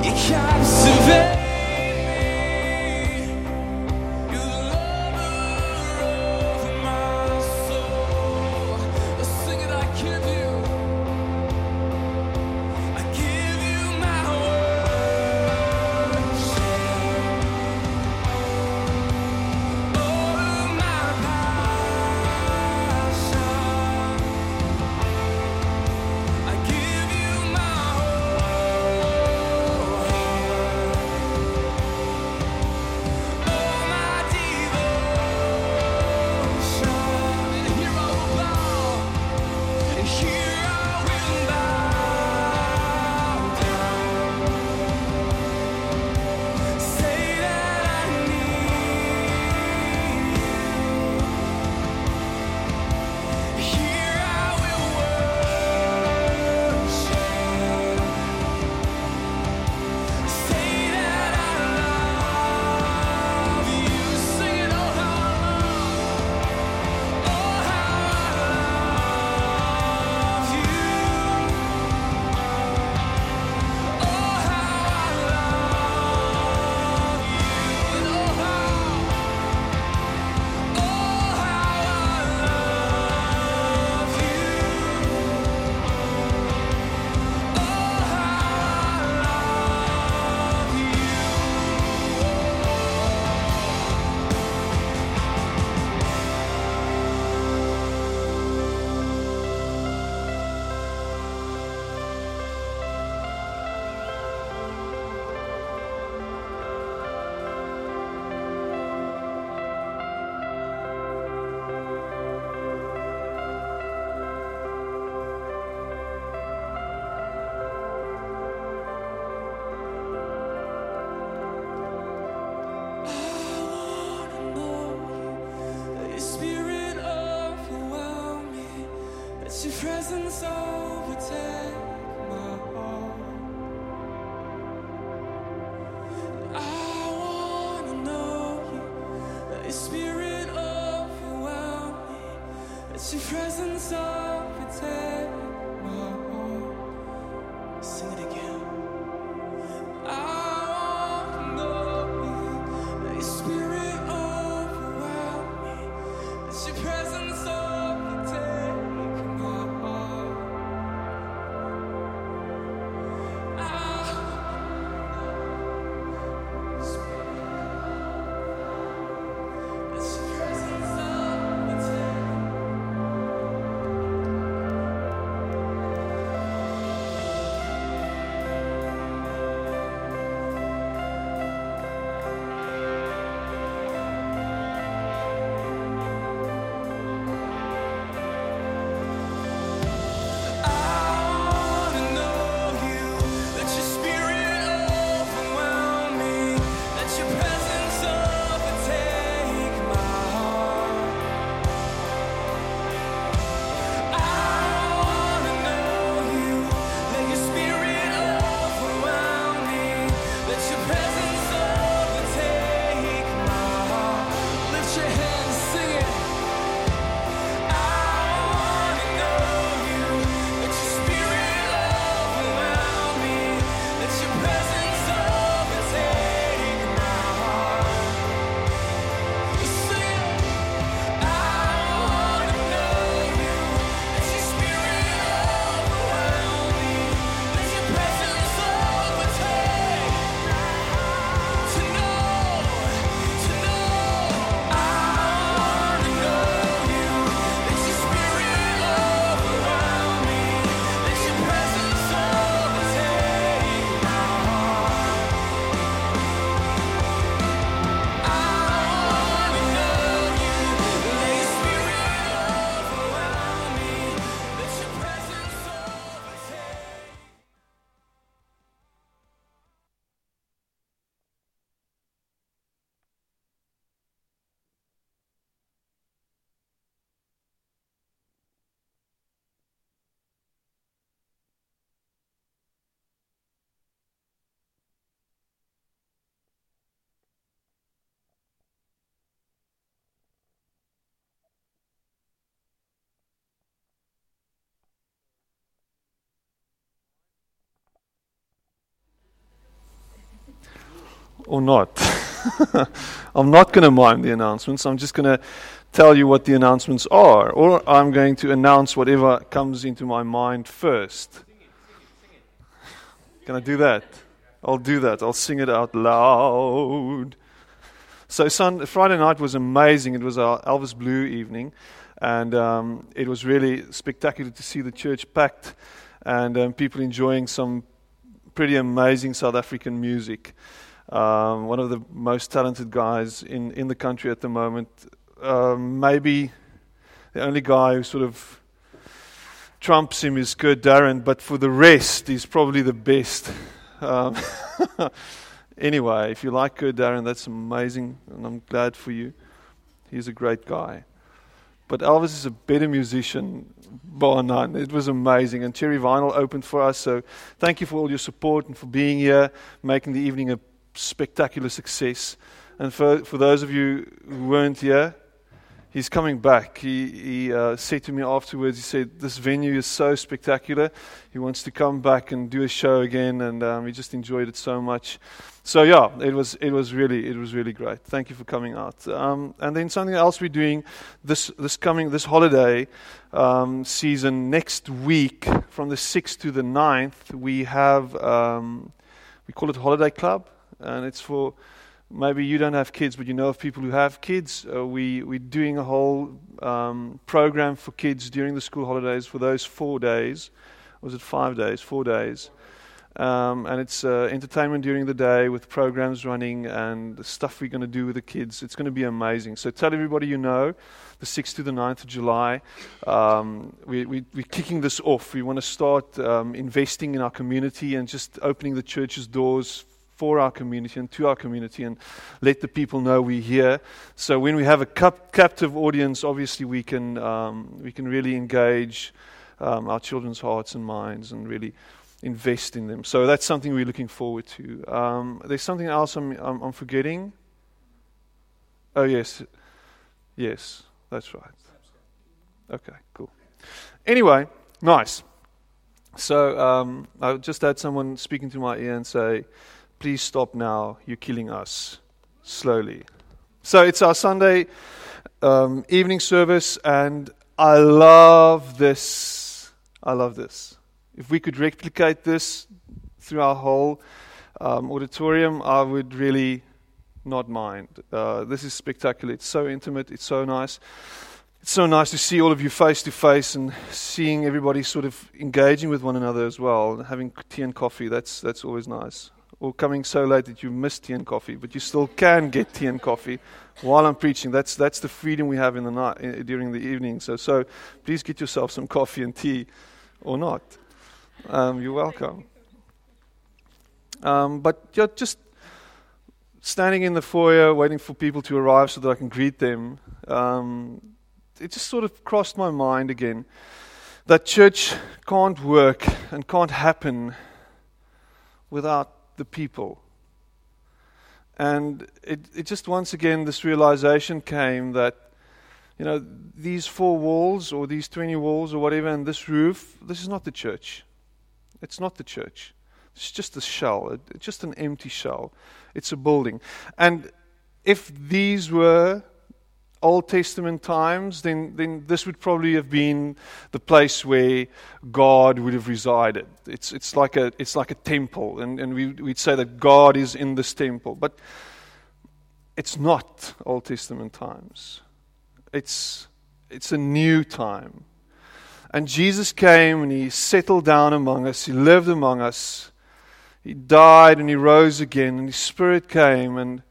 You captivate presence overtake or not. I'm not going to mime the announcements. I'm just going to tell you what the announcements are, or I'm going to announce whatever comes into my mind first. Can I do that? I'll do that. I'll sing it out loud. So Sun, Friday night was amazing. It was our Elvis Blue evening, and um, it was really spectacular to see the church packed and um, people enjoying some pretty amazing South African music. Um, one of the most talented guys in, in the country at the moment. Um, maybe the only guy who sort of trumps him is Kurt Darren, but for the rest, he's probably the best. Um, anyway, if you like Kurt Darren, that's amazing, and I'm glad for you. He's a great guy. But Elvis is a better musician, bar none. It was amazing. And Cherry Vinyl opened for us, so thank you for all your support and for being here, making the evening a spectacular success. And for, for those of you who weren't here, he's coming back. He, he uh, said to me afterwards, he said, This venue is so spectacular. He wants to come back and do a show again, and um, he just enjoyed it so much. So yeah, it was it was really it was really great. Thank you for coming out. Um, and then something else we're doing this this coming this holiday um, season next week from the sixth to the 9th, we have um, we call it Holiday Club, and it's for maybe you don't have kids, but you know of people who have kids. Uh, we we're doing a whole um, program for kids during the school holidays for those four days. Was it five days? Four days. Um, and it's uh, entertainment during the day with programs running and the stuff we're going to do with the kids. It's going to be amazing. So tell everybody you know, the 6th to the 9th of July. Um, we, we, we're kicking this off. We want to start um, investing in our community and just opening the church's doors for our community and to our community and let the people know we're here. So when we have a cap- captive audience, obviously we can, um, we can really engage um, our children's hearts and minds and really invest in them. So that's something we're looking forward to. Um, there's something else I'm, I'm, I'm, forgetting. Oh, yes. Yes, that's right. Okay, cool. Anyway, nice. So um, I just had someone speaking to my ear and say, please stop now. You're killing us slowly. So it's our Sunday um, evening service, and I love this. I love this. If we could replicate this through our whole um, auditorium, I would really not mind. Uh, this is spectacular. It's so intimate. It's so nice. It's so nice to see all of you face to face and seeing everybody sort of engaging with one another as well, having tea and coffee. That's that's always nice. Or coming so late that you miss tea and coffee, but you still can get tea and coffee while I'm preaching. That's that's the freedom we have in the night during the evening. So so please get yourself some coffee and tea, or not. Um, you're welcome. Um, but yeah, just standing in the foyer waiting for people to arrive so that I can greet them, um, it just sort of crossed my mind again that church can't work and can't happen without the people. And it, it just once again, this realization came that, you know, these four walls or these 20 walls or whatever, and this roof, this is not the church. It's not the church. It's just a shell. It's just an empty shell. It's a building. And if these were Old Testament times, then, then this would probably have been the place where God would have resided. It's, it's, like, a, it's like a temple, and, and we, we'd say that God is in this temple. But it's not Old Testament times, it's, it's a new time. And Jesus came and he settled down among us, he lived among us. He died and he rose again, and his spirit came and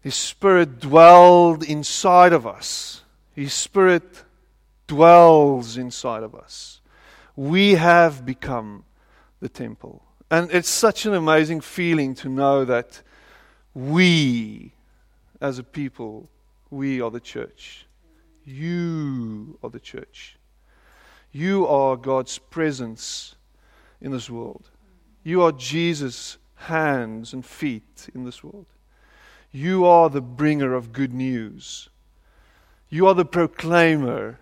his spirit dwelled inside of us. His spirit dwells inside of us. We have become the temple. And it's such an amazing feeling to know that we, as a people, we are the church. You are the church. You are God's presence in this world. You are Jesus' hands and feet in this world. You are the bringer of good news. You are the proclaimer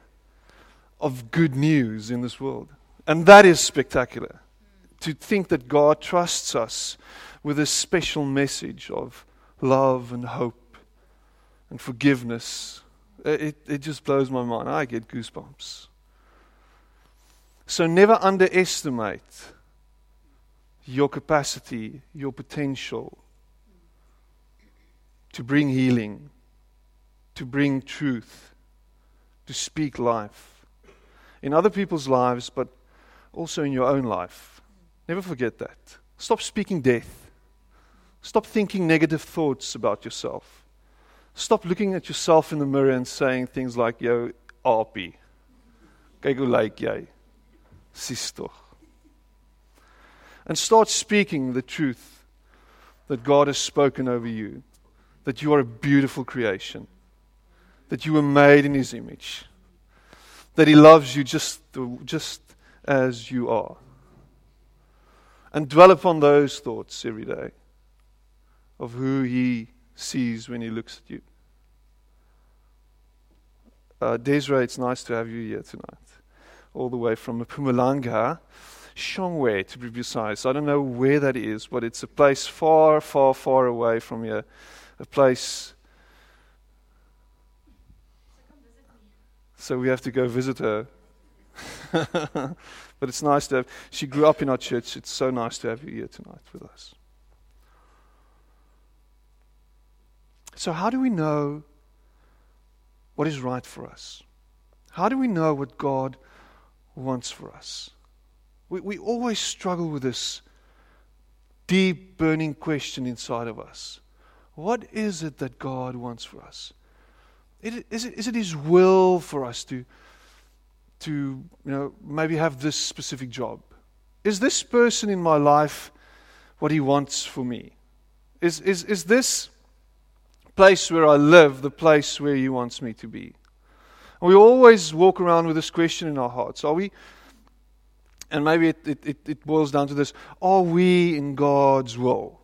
of good news in this world. And that is spectacular. To think that God trusts us with a special message of love and hope and forgiveness. Uh, it, it just blows my mind. I get goosebumps. So never underestimate your capacity, your potential to bring healing, to bring truth, to speak life in other people's lives, but also in your own life. Never forget that. Stop speaking death. Stop thinking negative thoughts about yourself. Stop looking at yourself in the mirror and saying things like, yo, aapie. And start speaking the truth that God has spoken over you. That you are a beautiful creation. That you were made in his image. That he loves you just, just as you are. And dwell upon those thoughts every day of who he sees when he looks at you. Uh, Desiree, it's nice to have you here tonight. All the way from Mpumalanga, Shongwe to be precise. I don't know where that is, but it's a place far, far, far away from here. A place. So we have to go visit her. but it's nice to have. She grew up in our church. It's so nice to have you here tonight with us. So, how do we know what is right for us? How do we know what God wants for us? We, we always struggle with this deep, burning question inside of us. What is it that God wants for us? Is it, is it His will for us to, to you know, maybe have this specific job? Is this person in my life what He wants for me? Is, is, is this place where I live the place where He wants me to be? And we always walk around with this question in our hearts. Are we, and maybe it, it, it boils down to this are we in God's will?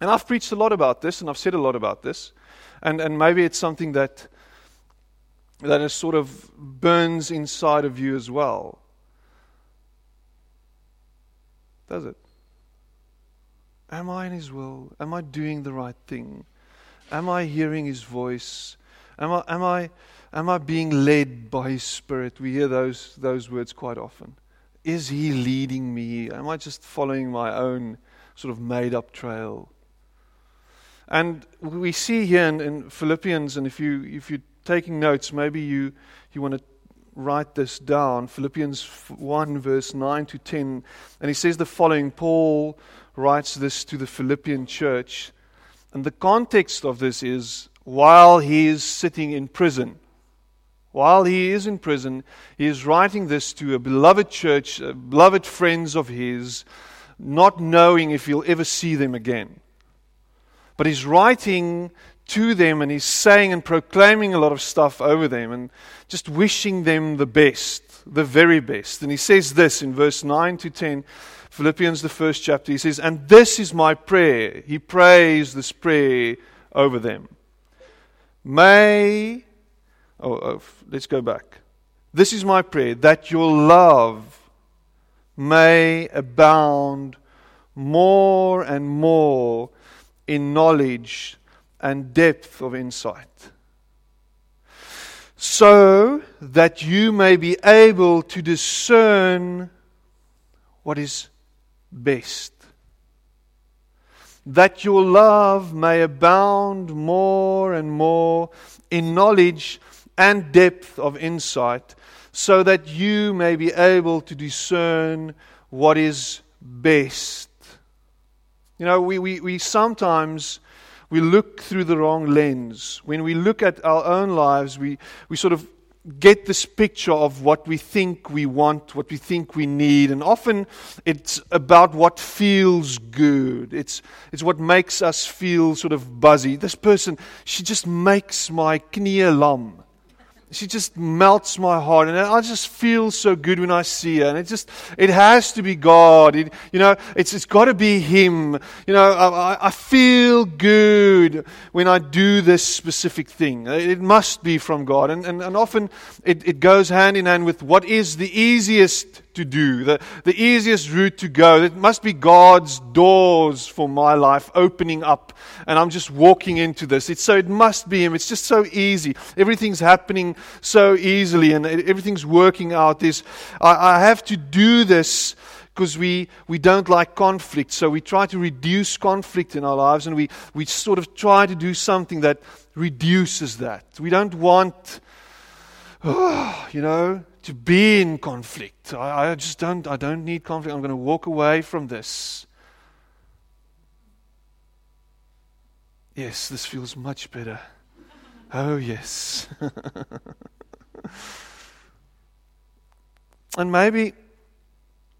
And I've preached a lot about this and I've said a lot about this. And, and maybe it's something that, that is sort of burns inside of you as well. Does it? Am I in His will? Am I doing the right thing? Am I hearing His voice? Am I, am I, am I being led by His Spirit? We hear those, those words quite often. Is He leading me? Am I just following my own sort of made up trail? And we see here in, in, Philippians, and if, you, if you're taking notes, maybe you, you want to write this down Philippians 1, verse 9 to 10. And he says the following Paul writes this to the Philippian church. And the context of this is while he is sitting in prison. While he is in prison, he is writing this to a beloved church, uh, beloved friends of his, not knowing if he'll ever see them again. But he's writing to them and he's saying and proclaiming a lot of stuff over them and just wishing them the best, the very best. And he says this in verse 9 to 10, Philippians, the first chapter. He says, And this is my prayer. He prays this prayer over them. May, oh, oh, let's go back. This is my prayer that your love may abound more and more in knowledge and depth of insight, so that you may be able to discern what is best. That your love may abound more and more in knowledge and depth of insight, so that you may be able to discern what is best. You know, we, we, we sometimes we look through the wrong lens. When we look at our own lives, we, we sort of get this picture of what we think we want, what we think we need. And often it's about what feels good. It's, it's what makes us feel sort of buzzy. This person, she just makes my knie lam she just melts my heart and i just feel so good when i see her and it just it has to be god. It, you know it's, it's got to be him. You know I, I feel good when i do this specific thing. It must be from god and, and, and often it, it goes hand in hand with what is the easiest to do, the, the easiest route to go. It must be God's doors for my life opening up, and I'm just walking into this. It's so it must be Him. It's just so easy. Everything's happening so easily, and everything's working out. This I, I have to do this because we, we don't like conflict. So we try to reduce conflict in our lives and we, we sort of try to do something that reduces that. We don't want, you know, to be in conflict. I, I just don't, I don't need conflict. I'm going to walk away from this. Yes, this feels much better. Oh, yes. and maybe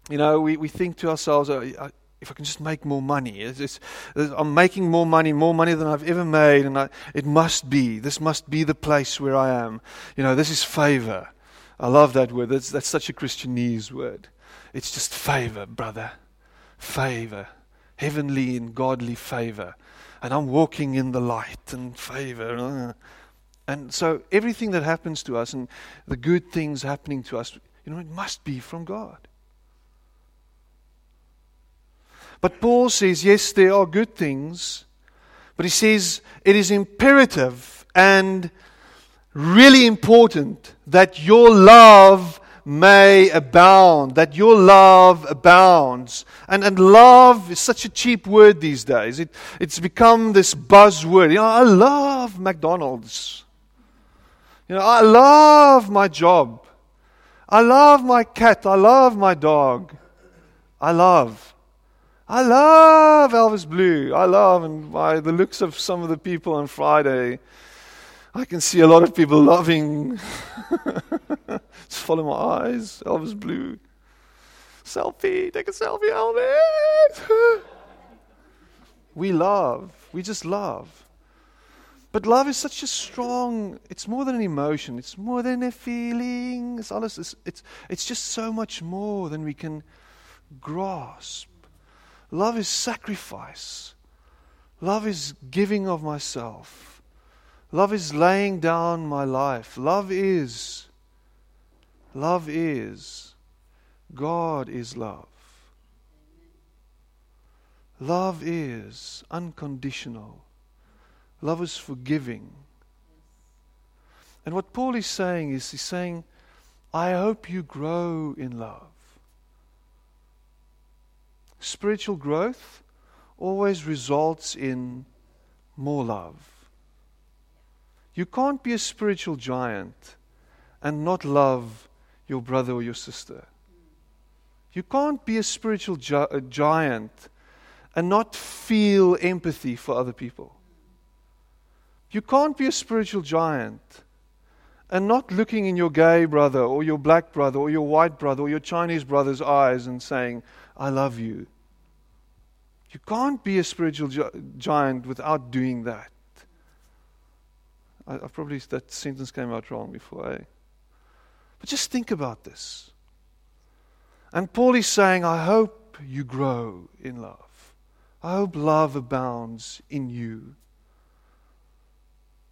you know, we, we think to ourselves, oh, I- if I can just make more money, it's, it's, I'm making more money, more money than I've ever made, and I, it must be, this must be the place where I am. You know, this is favor. I love that word. That's, that's such a Christianese word. It's just favor, brother. Favor. Heavenly and godly favor. And I'm walking in the light and favor. And so everything that happens to us and the good things happening to us, you know, it must be from God. But Paul says, yes, there are good things, but he says it is imperative and really important that your love may abound, that your love abounds. And, and love is such a cheap word these days. It, it's become this buzzword. You know, I love McDonald's. You know, I love my job. I love my cat. I love my dog. I love. I love Elvis Blue. I love, and by the looks of some of the people on Friday, I can see a lot of people loving. Just follow my eyes. Elvis Blue. Selfie. Take a selfie, Elvis. we love. We just love. But love is such a strong, it's more than an emotion, it's more than a feeling. It's, it's, it's, it's just so much more than we can grasp. Love is sacrifice. Love is giving of myself. Love is laying down my life. Love is. Love is. God is love. Love is unconditional. Love is forgiving. And what Paul is saying is, he's saying, I hope you grow in love. Spiritual growth always results in more love. You can't be a spiritual giant and not love your brother or your sister. You can't be a spiritual gi- a giant and not feel empathy for other people. You can't be a spiritual giant and not looking in your gay brother or your black brother or your white brother or your Chinese brother's eyes and saying, I love you. You can't be a spiritual gi- giant without doing that. I, I probably that sentence came out wrong before, eh? But just think about this. And Paul is saying, I hope you grow in love. I hope love abounds in you.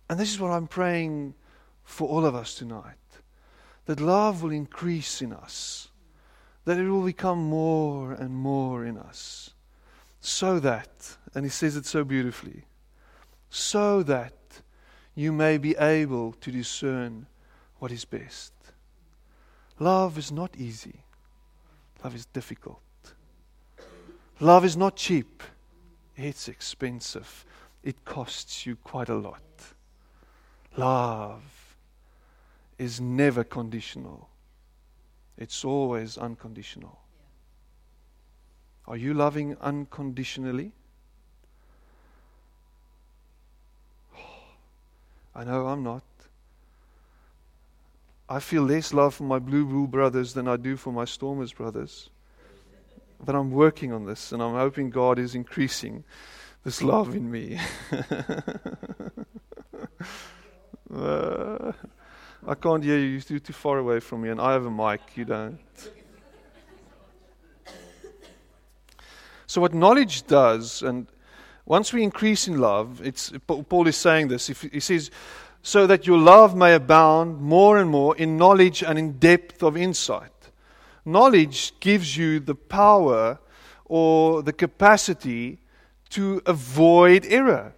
And this is what I'm praying for all of us tonight that love will increase in us, that it will become more and more in us, so that, and he says it so beautifully, so that you may be able to discern what is best. Love is not easy, love is difficult. Love is not cheap, it's expensive, it costs you quite a lot. Love is never conditional. It's always unconditional. Are you loving unconditionally? I know I'm not. I feel less love for my Blue Bull brothers than I do for my Stormers brothers. But I'm working on this and I'm hoping God is increasing this love in me. Uh, I can't hear you. You're too far away from me, and I have a mic. You don't. So, what knowledge does, and once we increase in love, it's Paul is saying this. He says, "So that your love may abound more and more in knowledge and in depth of insight." knowledge gives you the power or the capacity to avoid error.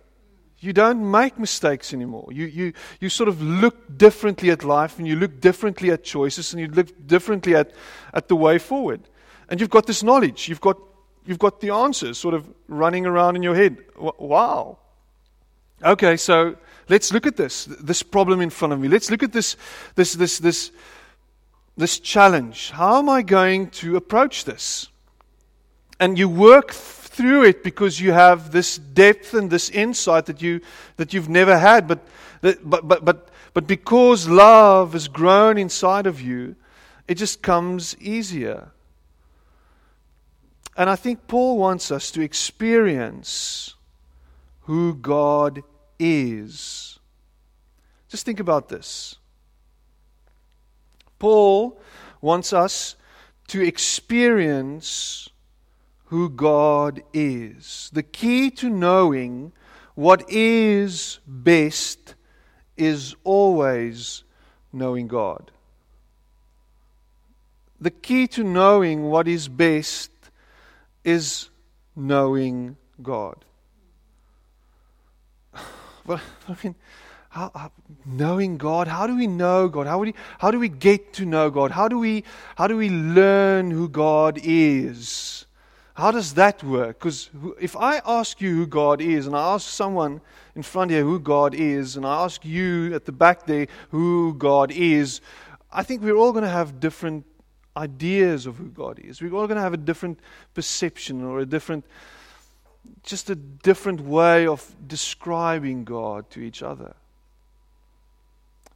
You don't make mistakes anymore. You, you, you sort of look differently at life and you look differently at choices and you look differently at, at the way forward. And you've got this knowledge. You've got, you've got the answers sort of running around in your head. Wow. Okay, so let's look at this, this problem in front of me. Let's look at this, this, this, this, this challenge. How am I going to approach this? And you work through it because you have this depth and this insight that you that you've never had but but but but but because love has grown inside of you it just comes easier and i think paul wants us to experience who god is just think about this paul wants us to experience who God is. The key to knowing what is best is always knowing God. The key to knowing what is best is knowing God. Well, I mean, how, how, knowing God. How do we know God? How, we, how do we get to know God? How do we, how do we learn who God is? How does that work? Because if I ask you who God is, and I ask someone in front here who God is, and I ask you at the back there who God is, I think we're all going to have different ideas of who God is. We're all going to have a different perception or a different, just a different way of describing God to each other.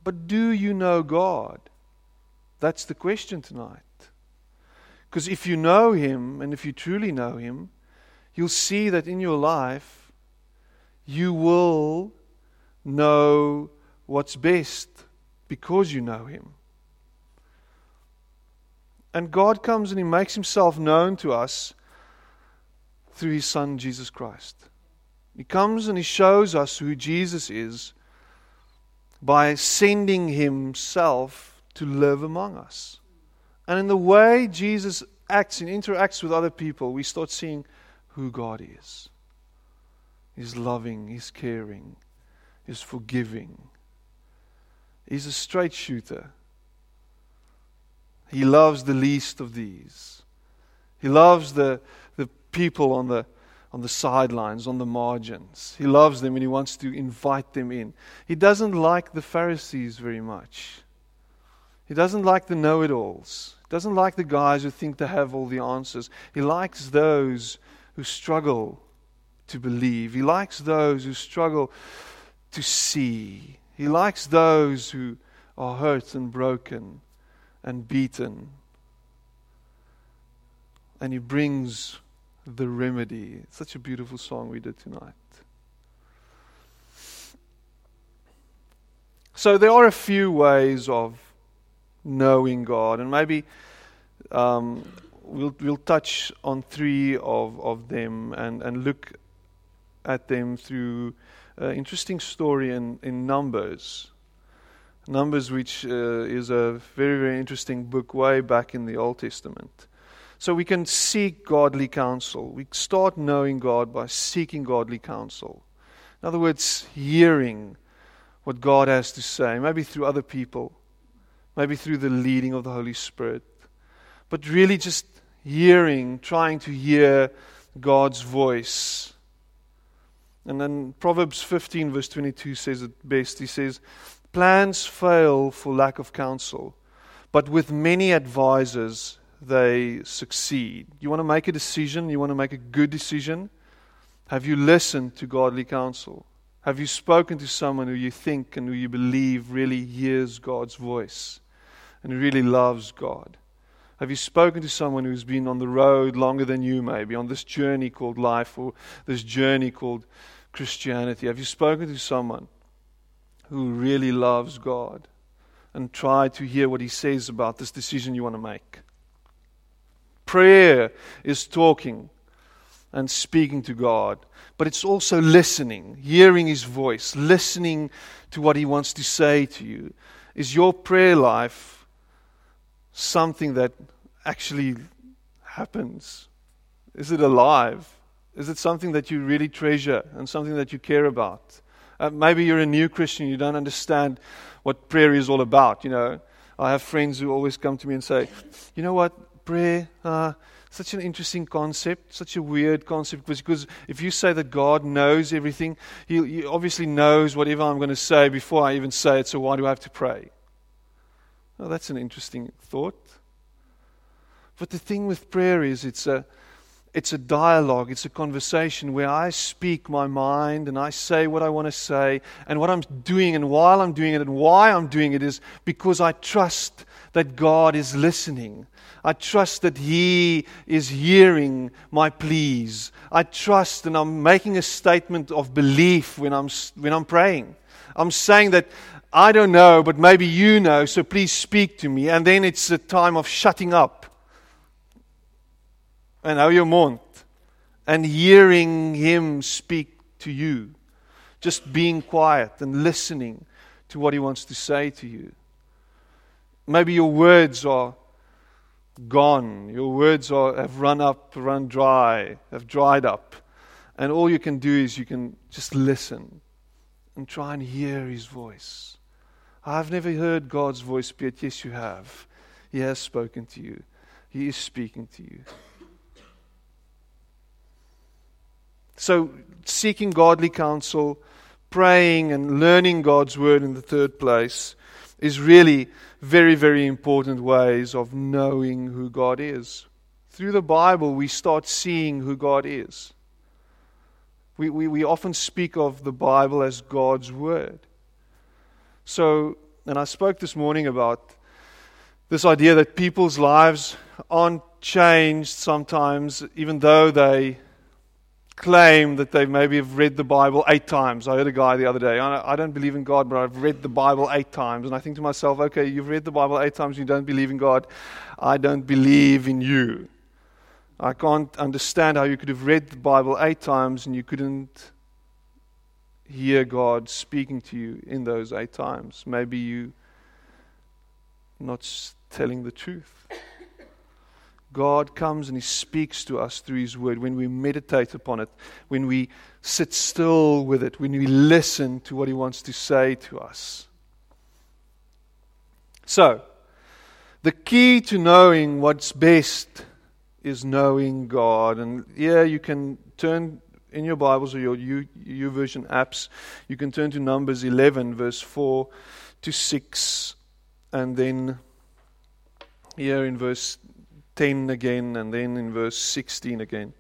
But do you know God? That's the question tonight. Because if you know Him, and if you truly know Him, you'll see that in your life, you will know what's best because you know Him. And God comes and He makes Himself known to us through His Son, Jesus Christ. He comes and He shows us who Jesus is by sending Himself to live among us. And in the way Jesus acts and interacts with other people, we start seeing who God is. He's loving, He's caring, He's forgiving. He's a straight shooter. He loves the least of these. He loves the, the people on the, on the sidelines, on the margins. He loves them and he wants to invite them in. He doesn't like the Pharisees very much. He doesn't like the know it alls He doesn't like the guys who think they have all the answers. He likes those who struggle to believe. He likes those who struggle to see. He likes those who are hurt and broken and beaten. And he brings the remedy. Such a beautiful song we did tonight. So there are a few ways of knowing God. And maybe um, we'll, we'll touch on three of, of them and, and look at them through an interesting story in, in Numbers. Numbers, which uh, is a very, very interesting book way back in the Old Testament. So we can seek godly counsel. We start knowing God by seeking godly counsel. In other words, hearing what God has to say, maybe through other people maybe through the leading of the Holy Spirit, but really just hearing, trying to hear God's voice. And then Proverbs 15, verse 22 says it best. He says, Plans fail for lack of counsel, but with many advisors they succeed. You want to make a decision? You want to make a good decision? Have you listened to godly counsel? Have you spoken to someone who you think and who you believe really hears God's voice and really loves God? Have you spoken to someone who's been on the road longer than you, maybe, on this journey called life or this journey called Christianity? Have you spoken to someone who really loves God and try to hear what He says about this decision you want to make? Prayer is talking and speaking to God, but it's also listening, hearing His voice, listening to what He wants to say to you. Is your prayer life something that actually happens? Is it alive? Is it something that you really treasure and something that you care about? Uh, maybe you're a new Christian, you don't understand what prayer is all about. You know, I have friends who always come to me and say, "You know what, prayer, uh, such an interesting concept, such a weird concept, because if you say that God knows everything, He, he obviously knows whatever I'm going to say before I even say it. So why do I have to pray?" Well, that's an interesting thought. But the thing with prayer is, it's a it's a dialogue, it's a conversation where I speak my mind and I say what I want to say and what I'm doing and while I'm doing it and why I'm doing it is because I trust that God is listening. I trust that He is hearing my pleas. I trust and I'm making a statement of belief when I'm, when I'm praying. I'm saying that I don't know, but maybe you know, so please speak to me. And then it's a time of shutting up en how you mond and hearing him speak to you just being quiet and listening to what he wants to say to you. Maybe your words are gone. Your words are have run up run dry have dried up. And all you can do is you can just listen and try and hear his voice. I've never heard god's voice but yes you have. He has spoken to you. He is speaking to you So, seeking godly counsel, praying, and learning God's word in the third place is really very, very important ways of knowing who God is. Through the Bible, we start seeing who God is. We, we, we often speak of the Bible as God's Word. So, and I spoke this morning about this idea that people's lives aren't changed sometimes, even though they claim that they maybe have read the Bible eight times. I heard a guy the other day, I don't believe in God, but I've read the Bible eight times. And I think to myself, okay, you've read the Bible eight times, you don't believe in God. I don't believe in you. I can't understand how you could have read the Bible eight times and you couldn't hear God speaking to you in those eight times. Maybe you not telling the truth. God comes and He speaks to us through His Word when we meditate upon it, when we sit still with it, when we listen to what He wants to say to us. So, the key to knowing what's best is knowing God. And yeah, you can turn in your Bibles or your YouVersion apps, you can turn to Numbers 11, verse 4 to 6, and then here in verse 10 again, and then in verse 16 again.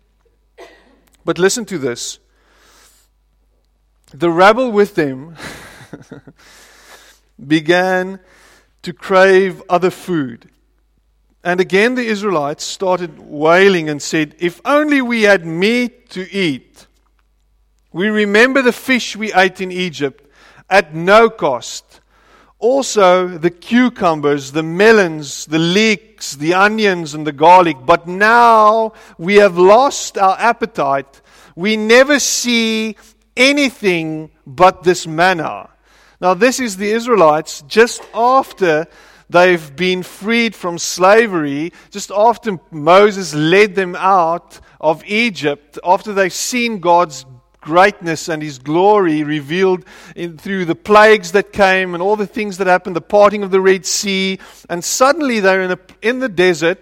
But listen to this. The rabble with them began to crave other food. And again the Israelites started wailing and said, If only we had meat to eat. We remember the fish we ate in Egypt at no cost also the cucumbers, the melons, the leeks, the onions, and the garlic. But now we have lost our appetite. We never see anything but this manna. Now, this is the Israelites just after they've been freed from slavery, just after Moses led them out of Egypt, after they've seen God's greatness and his glory revealed in, through the plagues that came and all the things that happened, the parting of the Red Sea. And suddenly they're in, a, in the desert,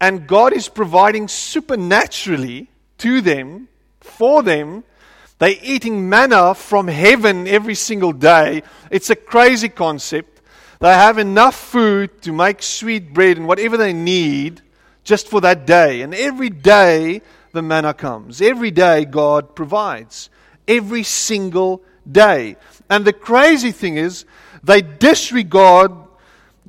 and God is providing supernaturally to them, for them. They're eating manna from heaven every single day. It's a crazy concept. They have enough food to make sweet bread and whatever they need just for that day. And every day the manna comes. Every day, God provides. Every single day. And the crazy thing is, they disregard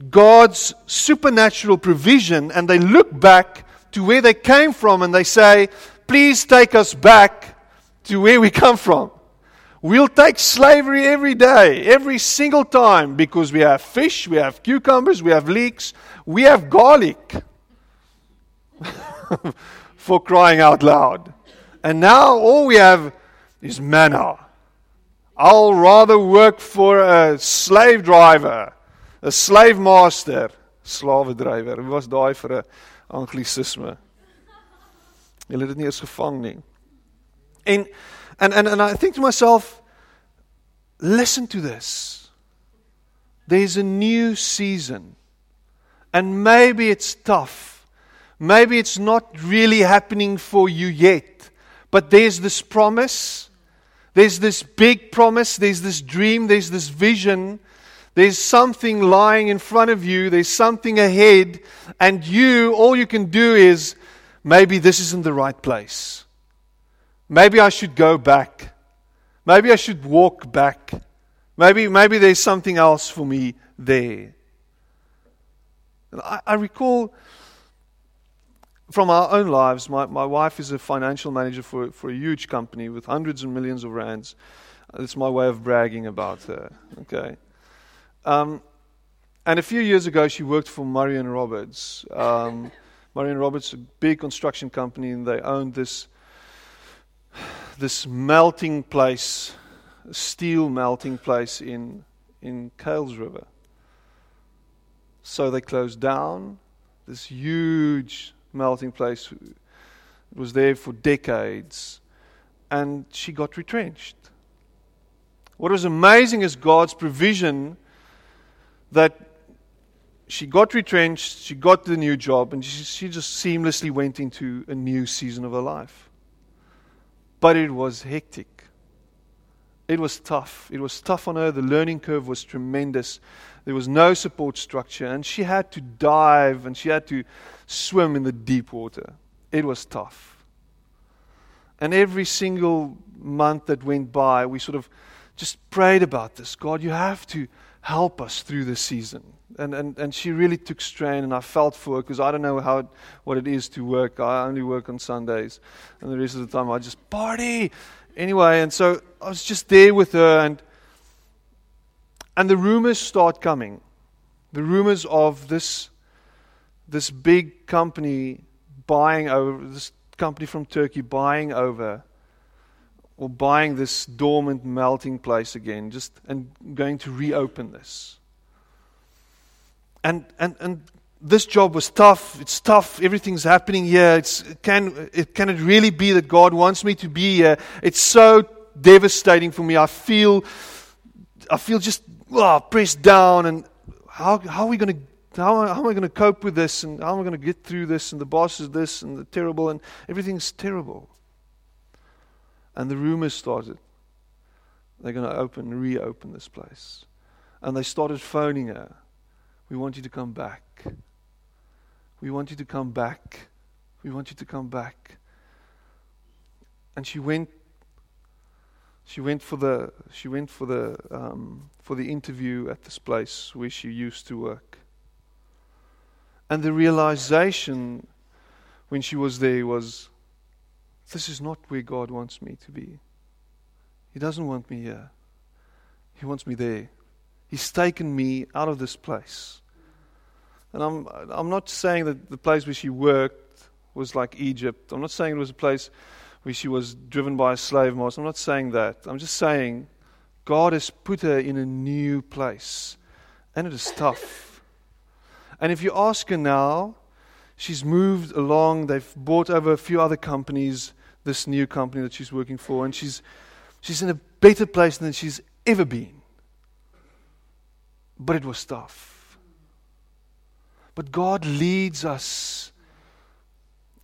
God's supernatural provision and they look back to where they came from and they say, Please take us back to where we come from. We'll take slavery every day, every single time, because we have fish, we have cucumbers, we have leeks, we have garlic. for crying out loud. And now all we have is manna. I'll rather work for a slave driver, a slave master, slawe driver. Wie was daai vir 'n anglisisme. Julle het dit nie eens gevang nie. En and and and I think to myself listen to this. There's a new season. And maybe it's tough. Maybe it's not really happening for you yet. But there's this promise. There's this big promise. There's this dream. There's this vision. There's something lying in front of you. There's something ahead. And you, all you can do is maybe this isn't the right place. Maybe I should go back. Maybe I should walk back. Maybe, maybe there's something else for me there. I, I recall from our own lives, my, my wife is a financial manager for, for a huge company with hundreds of millions of rands. It's my way of bragging about her. Okay. Um, and a few years ago, she worked for and Roberts. Um, and Roberts, a big construction company, and they owned this this melting place, steel melting place in in Kales River. So they closed down this huge melting place. It was there for decades, and she got retrenched. What was amazing is God's provision that she got retrenched, she got the new job, and she, she just seamlessly went into a new season of her life. But it was hectic. It was tough. It was tough on her. The learning curve was tremendous. There was no support structure, and she had to dive and she had to swim in the deep water. It was tough. And every single month that went by, we sort of just prayed about this. God, you have to help us through this season. And, and, and she really took strain, and I felt for her because I don't know how, what it is to work. I only work on Sundays, and the rest of the time I just party. Anyway, and so I was just there with her, and, and the rumors start coming. The rumors of this, this big company buying over, this company from Turkey buying over or buying this dormant melting place again, just and going to reopen this. And and and this job was tough. It's tough. Everything's happening here. It's can it can it really be that God wants me to be here? It's so devastating for me. I feel I feel just oh, pressed down and how how are we going to how, how am I going to cope with this and how am I going to get through this and the boss is this and the terrible and everything's terrible. And the rumors started. They're going to open, reopen this place. And they started phoning her. We want you to come back. We want you to come back. We want you to come back. And she went. She went for the. She went for the. Um, for the interview at this place where she used to work. And the realization when she was there was this is not where God wants me to be. He doesn't want me here, He wants me there. He's taken me out of this place. And I'm, I'm not saying that the place where she worked was like Egypt. I'm not saying it was a place where she was driven by a slave master. I'm not saying that. I'm just saying God has put her in a new place. And it is tough. And if you ask her now, she's moved along. They've bought over a few other companies this new company that she's working for, and she's, she's in a better place than she's ever been. But it was tough. But God leads us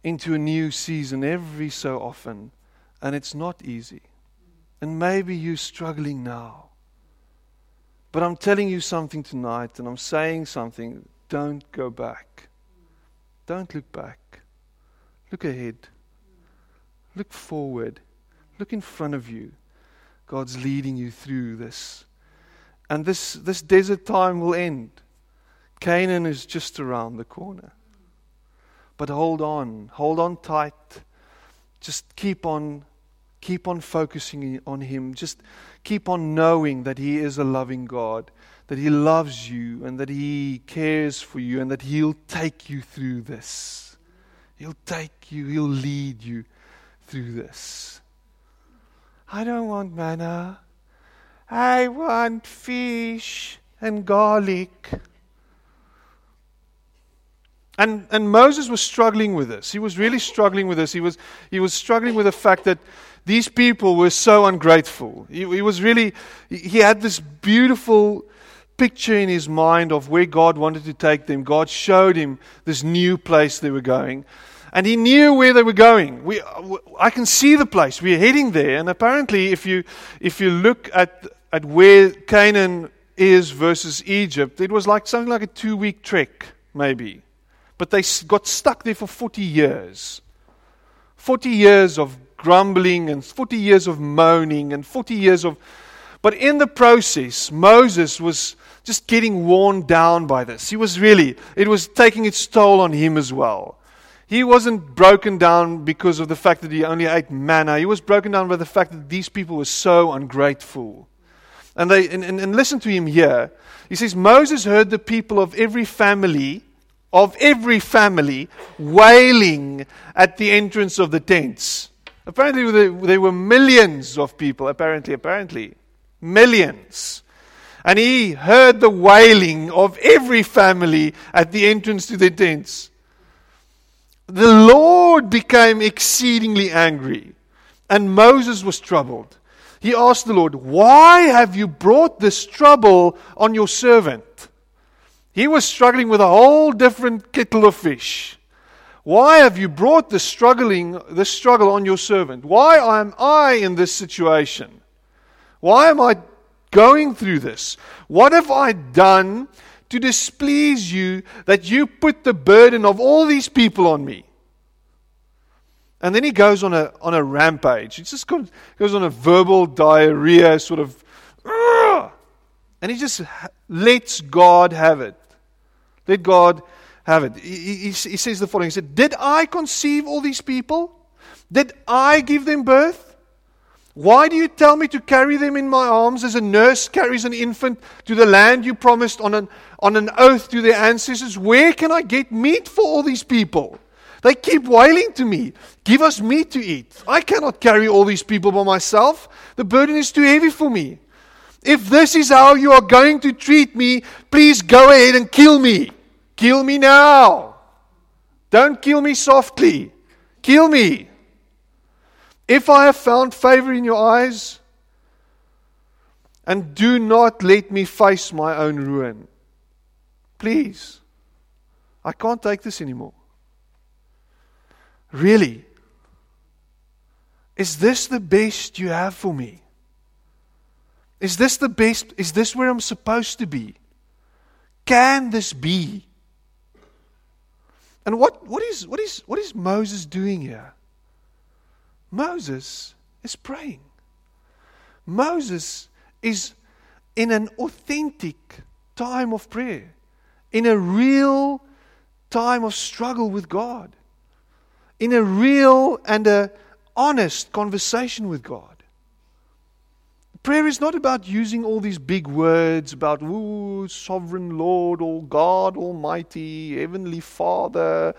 into a new season every so often, and it's not easy. And maybe you're struggling now. But I'm telling you something tonight, and I'm saying something. Don't go back. Don't look back. Look ahead. Look forward. Look in front of you. God's leading you through this. And this, this desert time will end. Canaan is just around the corner. But hold on. Hold on tight. Just keep on keep on focusing on him. Just keep on knowing that he is a loving God, that he loves you and that he cares for you and that he'll take you through this. He'll take you, he'll lead you through this. I don't want manna. I want fish and garlic. And, and Moses was struggling with this. He was really struggling with this. He was, he was struggling with the fact that these people were so ungrateful. He, he was really, he had this beautiful picture in his mind of where God wanted to take them. God showed him this new place they were going. And he knew where they were going. We, I can see the place. We're heading there. And apparently, if you, if you look at, at where Canaan is versus Egypt, it was like something like a two week trek, maybe. But they got stuck there for 40 years. 40 years of grumbling and 40 years of moaning and 40 years of. But in the process, Moses was just getting worn down by this. He was really, it was taking its toll on him as well. He wasn't broken down because of the fact that he only ate manna. He was broken down by the fact that these people were so ungrateful. And, they, and, and, and listen to him here. He says, Moses heard the people of every family, of every family, wailing at the entrance of the tents. Apparently, there were millions of people, apparently, apparently. Millions. And he heard the wailing of every family at the entrance to the tents. The Lord became exceedingly angry, and Moses was troubled. He asked the Lord, Why have you brought this trouble on your servant? He was struggling with a whole different kettle of fish. Why have you brought this struggling this struggle on your servant? Why am I in this situation? Why am I going through this? What have I done to displease you that you put the burden of all these people on me? And then he goes on a, on a rampage. He just goes on a verbal diarrhea, sort of. And he just lets God have it. Let God have it. He, he, he says the following He said, Did I conceive all these people? Did I give them birth? Why do you tell me to carry them in my arms as a nurse carries an infant to the land you promised on an, on an oath to their ancestors? Where can I get meat for all these people? They keep wailing to me, Give us meat to eat. I cannot carry all these people by myself. The burden is too heavy for me. If this is how you are going to treat me, please go ahead and kill me. Kill me now. Don't kill me softly. Kill me. If I have found favor in your eyes, and do not let me face my own ruin. Please. I can't take this anymore. Really? Is this the best you have for me? Is this the best? Is this where I'm supposed to be? Can this be? And what, what, is, what, is, what is Moses doing here? Moses is praying. Moses is in an authentic time of prayer, in a real time of struggle with God in a real and a honest conversation with God. Prayer is not about using all these big words about, ooh, sovereign Lord, or God Almighty, Heavenly Father.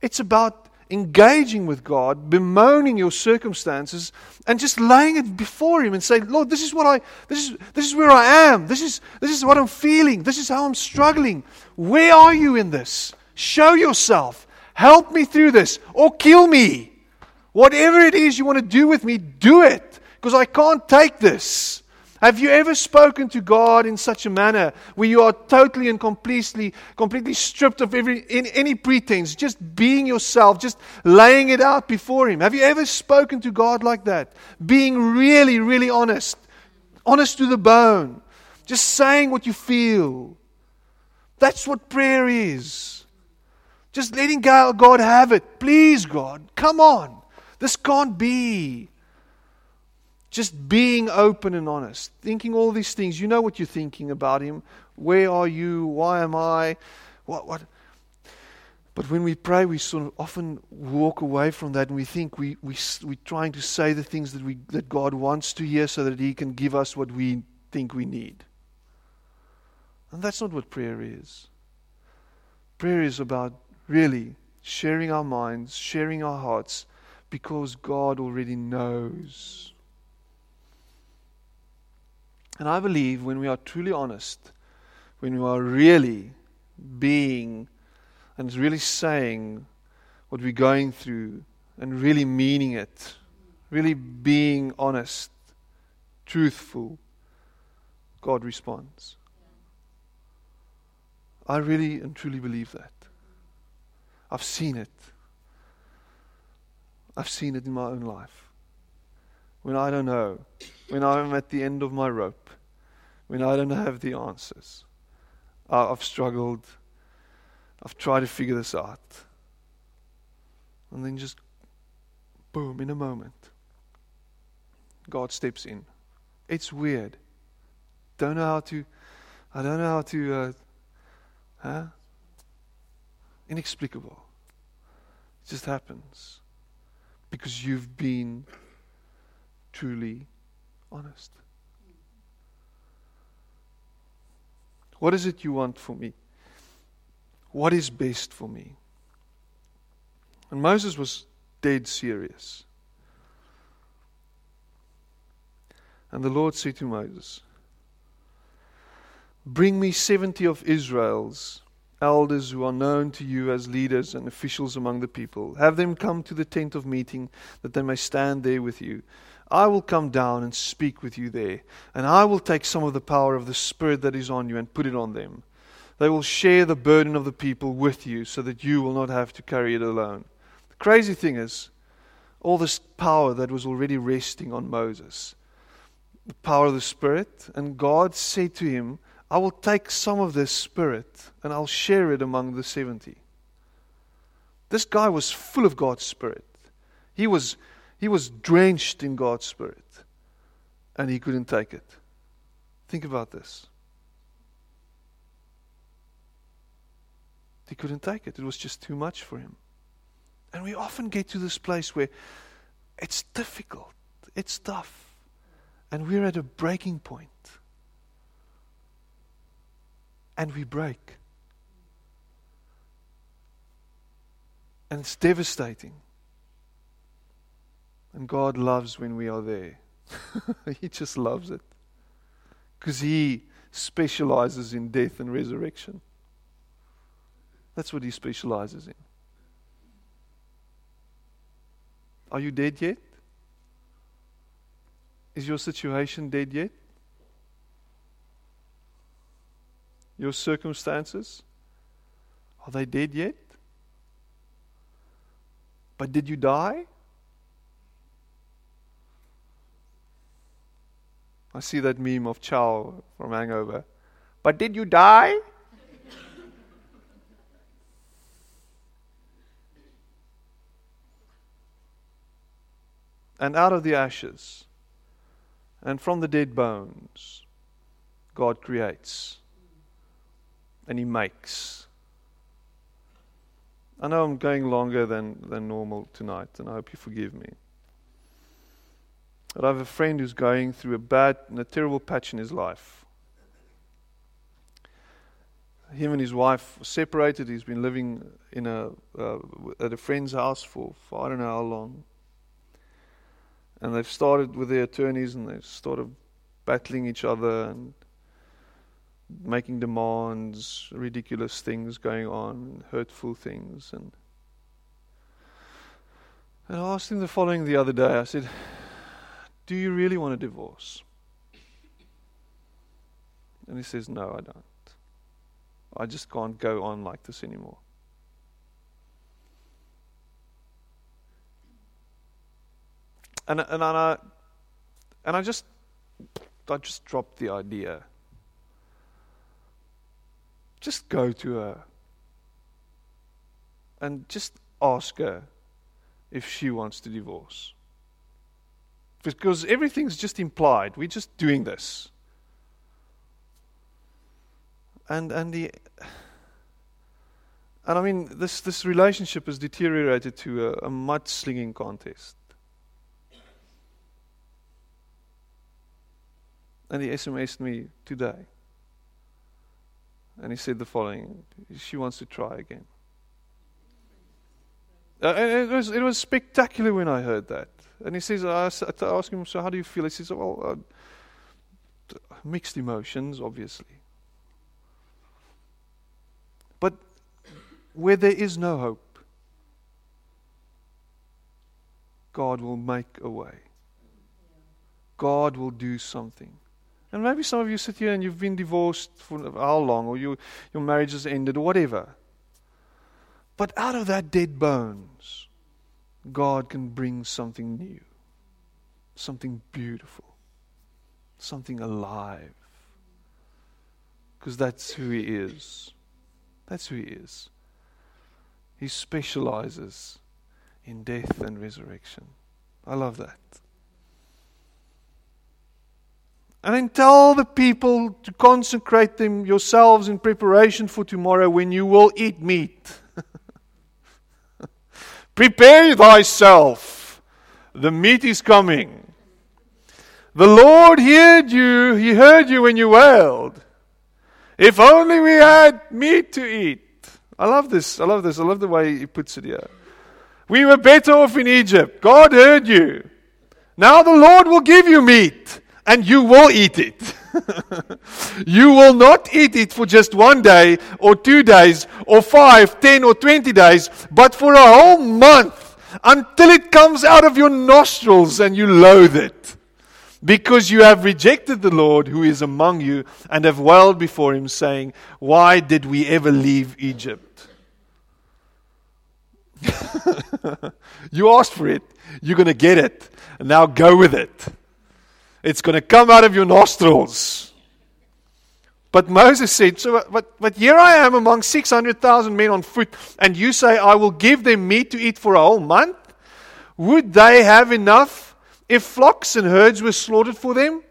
It's about engaging with God, bemoaning your circumstances, and just laying it before Him and say, Lord, this is what I this is this is where I am. This is this is what I'm feeling. This is how I'm struggling. Where are you in this? Show yourself. Help me through this or kill me. Whatever it is you want to do with me, do it because I can't take this. Have you ever spoken to God in such a manner where you are totally and completely, completely stripped of every, in, any pretense, just being yourself, just laying it out before Him? Have you ever spoken to God like that? Being really, really honest, honest to the bone, just saying what you feel. That's what prayer is. Just letting God have it. Please, God, come on. This can't be. Just being open and honest. Thinking all these things. You know what you're thinking about Him. Where are you? Why am I? What? What? But when we pray, we sort of often walk away from that and we think we, we, we're trying to say the things that, we, that God wants to hear so that He can give us what we think we need. And that's not what prayer is. Prayer is about really sharing our minds, sharing our hearts, because God already knows. And I believe when we are truly honest, when we are really being and really saying what we're going through and really meaning it, really being honest, truthful, God responds. I really and truly believe that. I've seen it. I've seen it in my own life. When I don't know, when I'm at the end of my rope, when I don't have the answers, I've struggled. I've tried to figure this out. And then just boom, in a moment, God steps in. It's weird. Don't know how to, I don't know how to, uh, huh? Inexplicable. It just happens because you've been truly honest. What is it you want for me? What is best for me? And Moses was dead serious. And the Lord said to Moses, Bring me 70 of Israel's elders who are known to you as leaders and officials among the people. Have them come to the tent of meeting that they may stand there with you. I will come down and speak with you there, and I will take some of the power of the Spirit that is on you and put it on them. They will share the burden of the people with you so that you will not have to carry it alone. The crazy thing is, all this power that was already resting on Moses, the power of the Spirit, and God said to him, I will take some of this Spirit and I'll share it among the 70. This guy was full of God's Spirit. He was he was drenched in God's Spirit and he couldn't take it. Think about this. He couldn't take it, it was just too much for him. And we often get to this place where it's difficult, it's tough, and we're at a breaking point. And we break. And it's devastating. And God loves when we are there. he just loves it. Because He specializes in death and resurrection. That's what He specializes in. Are you dead yet? Is your situation dead yet? Your circumstances? Are they dead yet? But did you die? I see that meme of Chow from Hangover. But did you die? and out of the ashes and from the dead bones, God creates and He makes. I know I'm going longer than, than normal tonight, and I hope you forgive me. But I have a friend who's going through a bad and a terrible patch in his life. Him and his wife were separated. He's been living in a uh, at a friend's house for, for I don't know how long. And they've started with their attorneys and they've started battling each other and making demands, ridiculous things going on, hurtful things. And, and I asked him the following the other day. I said, do you really want a divorce? And he says, No, I don't. I just can't go on like this anymore. And, and, and, I, and I just I just dropped the idea. Just go to her and just ask her if she wants to divorce because everything's just implied. We're just doing this. And and the and I mean this this relationship has deteriorated to a, a mudslinging contest. And he SMSed me today. And he said the following She wants to try again. Uh, it was, it was spectacular when I heard that. And he says, I ask him, so how do you feel? He says, well, uh, mixed emotions, obviously. But where there is no hope, God will make a way. God will do something. And maybe some of you sit here and you've been divorced for how long, or you, your marriage has ended, or whatever. But out of that dead bones, God can bring something new, something beautiful, something alive. Because that's who He is. That's who He is. He specializes in death and resurrection. I love that. And then tell the people to consecrate them yourselves in preparation for tomorrow when you will eat meat. Prepare thyself. The meat is coming. The Lord heard you. He heard you when you wailed. If only we had meat to eat. I love this. I love this. I love the way he puts it here. We were better off in Egypt. God heard you. Now the Lord will give you meat and you will eat it. you will not eat it for just one day or two days or five, ten or twenty days, but for a whole month until it comes out of your nostrils and you loathe it. Because you have rejected the Lord who is among you and have wailed before him, saying, Why did we ever leave Egypt? you asked for it, you're going to get it. Now go with it. It's going to come out of your nostrils. But Moses said, so, but, but here I am among 600,000 men on foot, and you say, I will give them meat to eat for a whole month? Would they have enough if flocks and herds were slaughtered for them?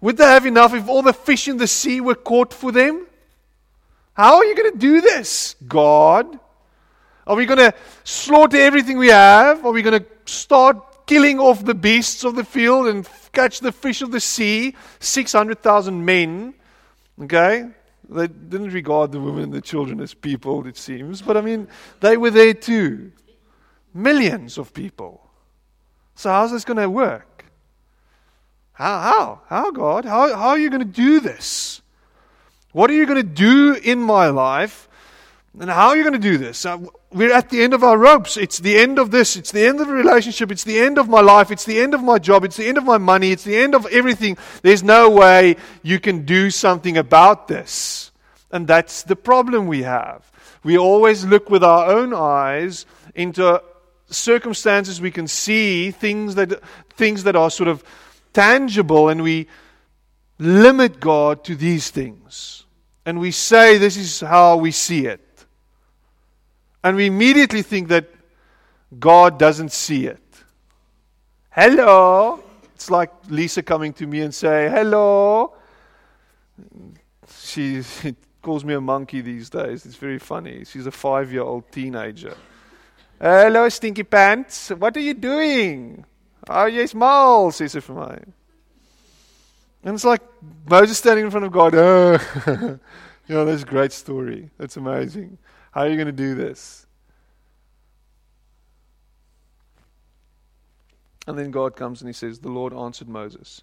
Would they have enough if all the fish in the sea were caught for them? How are you going to do this, God? Are we going to slaughter everything we have? Are we going to start killing off the beasts of the field and catch the fish of the sea? 600,000 men. Okay? They didn't regard the women and the children as people, it seems. But I mean, they were there too. Millions of people. So, how's this going to work? How? How? How, God? How, how are you going to do this? What are you going to do in my life? And how are you going to do this? Uh, we're at the end of our ropes. It's the end of this. It's the end of the relationship. It's the end of my life. It's the end of my job. It's the end of my money. It's the end of everything. There's no way you can do something about this. And that's the problem we have. We always look with our own eyes into circumstances we can see, things that, things that are sort of tangible, and we limit God to these things. And we say this is how we see it. And we immediately think that God doesn't see it. Hello. It's like Lisa coming to me and say, Hello. She calls me a monkey these days. It's very funny. She's a five year old teenager. Hello, stinky pants. What are you doing? Oh, yes, mal, says it from my. And it's like Moses standing in front of God. Oh, you know, that's a great story. That's amazing. How are you going to do this? And then God comes and he says, The Lord answered Moses.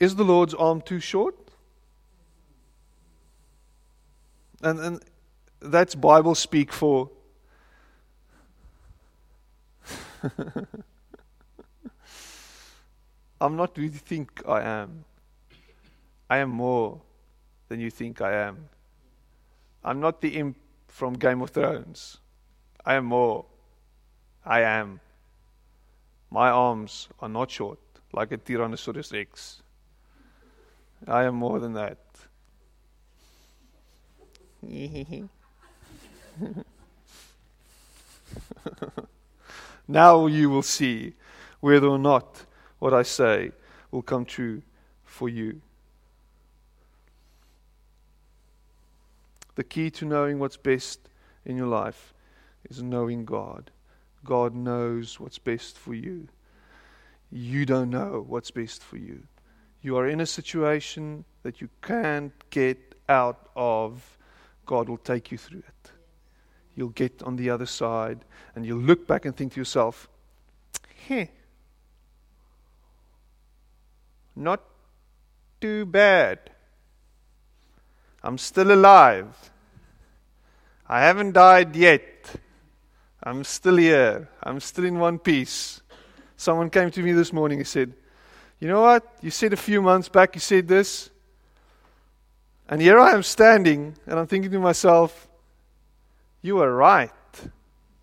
Is the Lord's arm too short? And, and that's Bible speak for. I'm not who you think I am. I am more than you think I am. I'm not the imp from Game of Thrones. I am more. I am. My arms are not short like a Tyrannosaurus Rex. I am more than that. now you will see whether or not what I say will come true for you. The key to knowing what's best in your life is knowing God. God knows what's best for you. You don't know what's best for you. You are in a situation that you can't get out of. God will take you through it. You'll get on the other side and you'll look back and think to yourself, hey, not too bad. I'm still alive. I haven't died yet. I'm still here. I'm still in one piece. Someone came to me this morning and said, You know what? You said a few months back, you said this. And here I am standing, and I'm thinking to myself, You are right.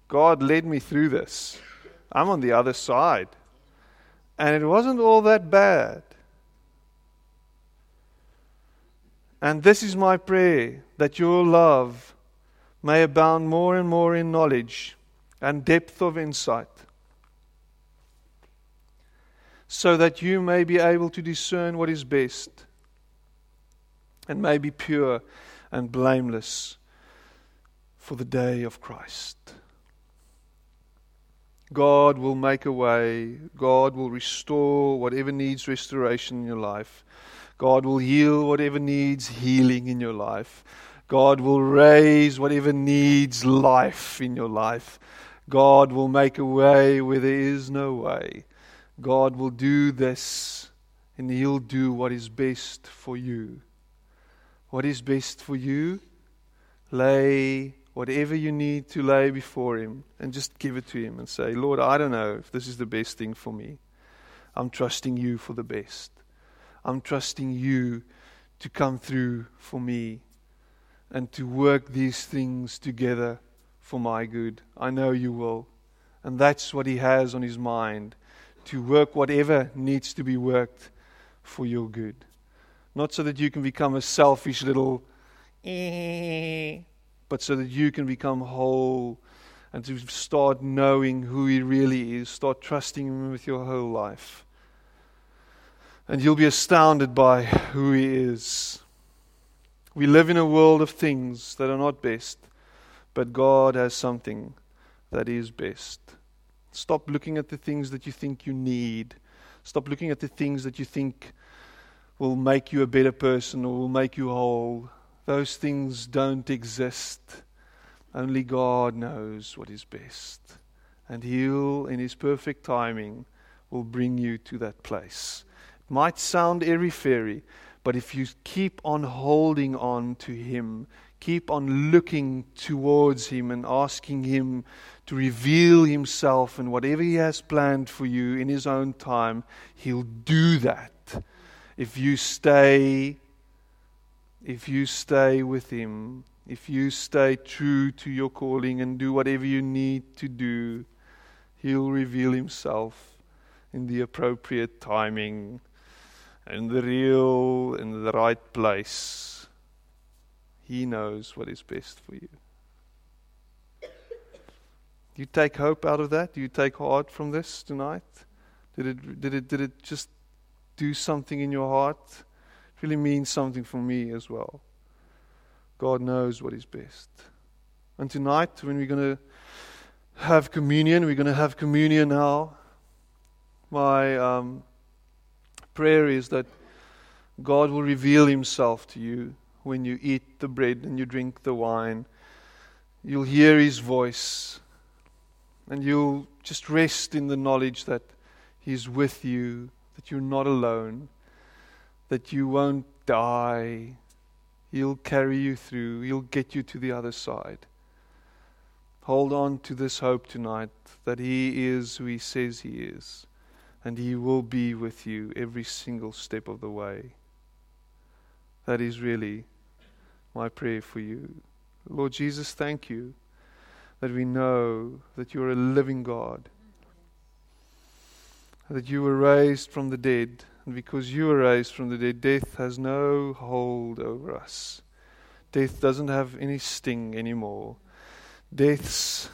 God led me through this. I'm on the other side. And it wasn't all that bad. And this is my prayer that your love may abound more and more in knowledge and depth of insight, so that you may be able to discern what is best and may be pure and blameless for the day of Christ. God will make a way. God will restore whatever needs restoration in your life. God will heal whatever needs healing in your life. God will raise whatever needs life in your life. God will make a way where there is no way. God will do this, and He'll do what is best for you. What is best for you? Lay whatever you need to lay before Him and just give it to Him and say, Lord, I don't know if this is the best thing for me. I'm trusting you for the best. I'm trusting you to come through for me and to work these things together for my good. I know you will. And that's what He has on His mind to work whatever needs to be worked for your good. Not so that you can become a selfish little, eh, but so that you can become whole and to start knowing who He really is. Start trusting Him with your whole life. And you'll be astounded by who He is. We live in a world of things that are not best, but God has something that is best. Stop looking at the things that you think you need. Stop looking at the things that you think will make you a better person or will make you whole. Those things don't exist. Only God knows what is best. And He'll, in His perfect timing, will bring you to that place. Might sound airy fairy, but if you keep on holding on to Him, keep on looking towards Him and asking Him to reveal Himself and whatever He has planned for you in His own time, He'll do that. If you stay, if you stay with Him, if you stay true to your calling and do whatever you need to do, He'll reveal Himself in the appropriate timing and the real in the right place. He knows what is best for you. Do you take hope out of that? Do you take heart from this tonight? Did it, did it, did it just do something in your heart? It really means something for me as well. God knows what is best. And tonight, when we're going to have communion, we're going to have communion now. My um, prayer is that God will reveal Himself to you when you eat the bread and you drink the wine. You'll hear His voice and you'll just rest in the knowledge that He's with you, that you're not alone, that you won't die. He'll carry you through, He'll get you to the other side. Hold on to this hope tonight that He is who He says He is, and He will be with you every single step of the way. That is really my prayer for you. Lord Jesus, thank you that we know that you are a living God, that you were raised from the dead, and because you were raised from the dead, death has no hold over us. Death doesn't have any sting anymore. Death's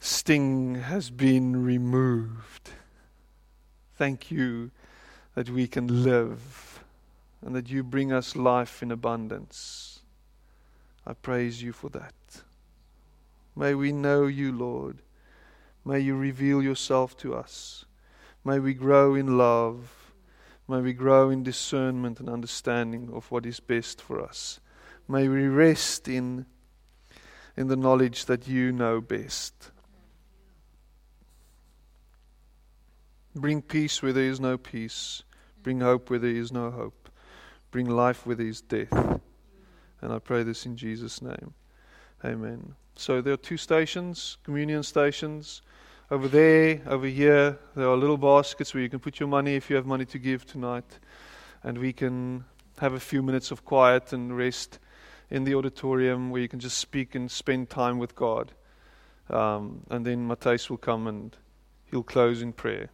sting has been removed. Thank you that we can live and that you bring us life in abundance. I praise you for that. May we know you, Lord. May you reveal yourself to us. May we grow in love. May we grow in discernment and understanding of what is best for us. May we rest in, in the knowledge that you know best. Bring peace where there is no peace. Bring hope where there is no hope. Bring life where there is death. And I pray this in Jesus' name. Amen. So there are two stations, communion stations. Over there, over here, there are little baskets where you can put your money if you have money to give tonight. And we can have a few minutes of quiet and rest in the auditorium where you can just speak and spend time with God. Um, and then Matthias will come and he'll close in prayer.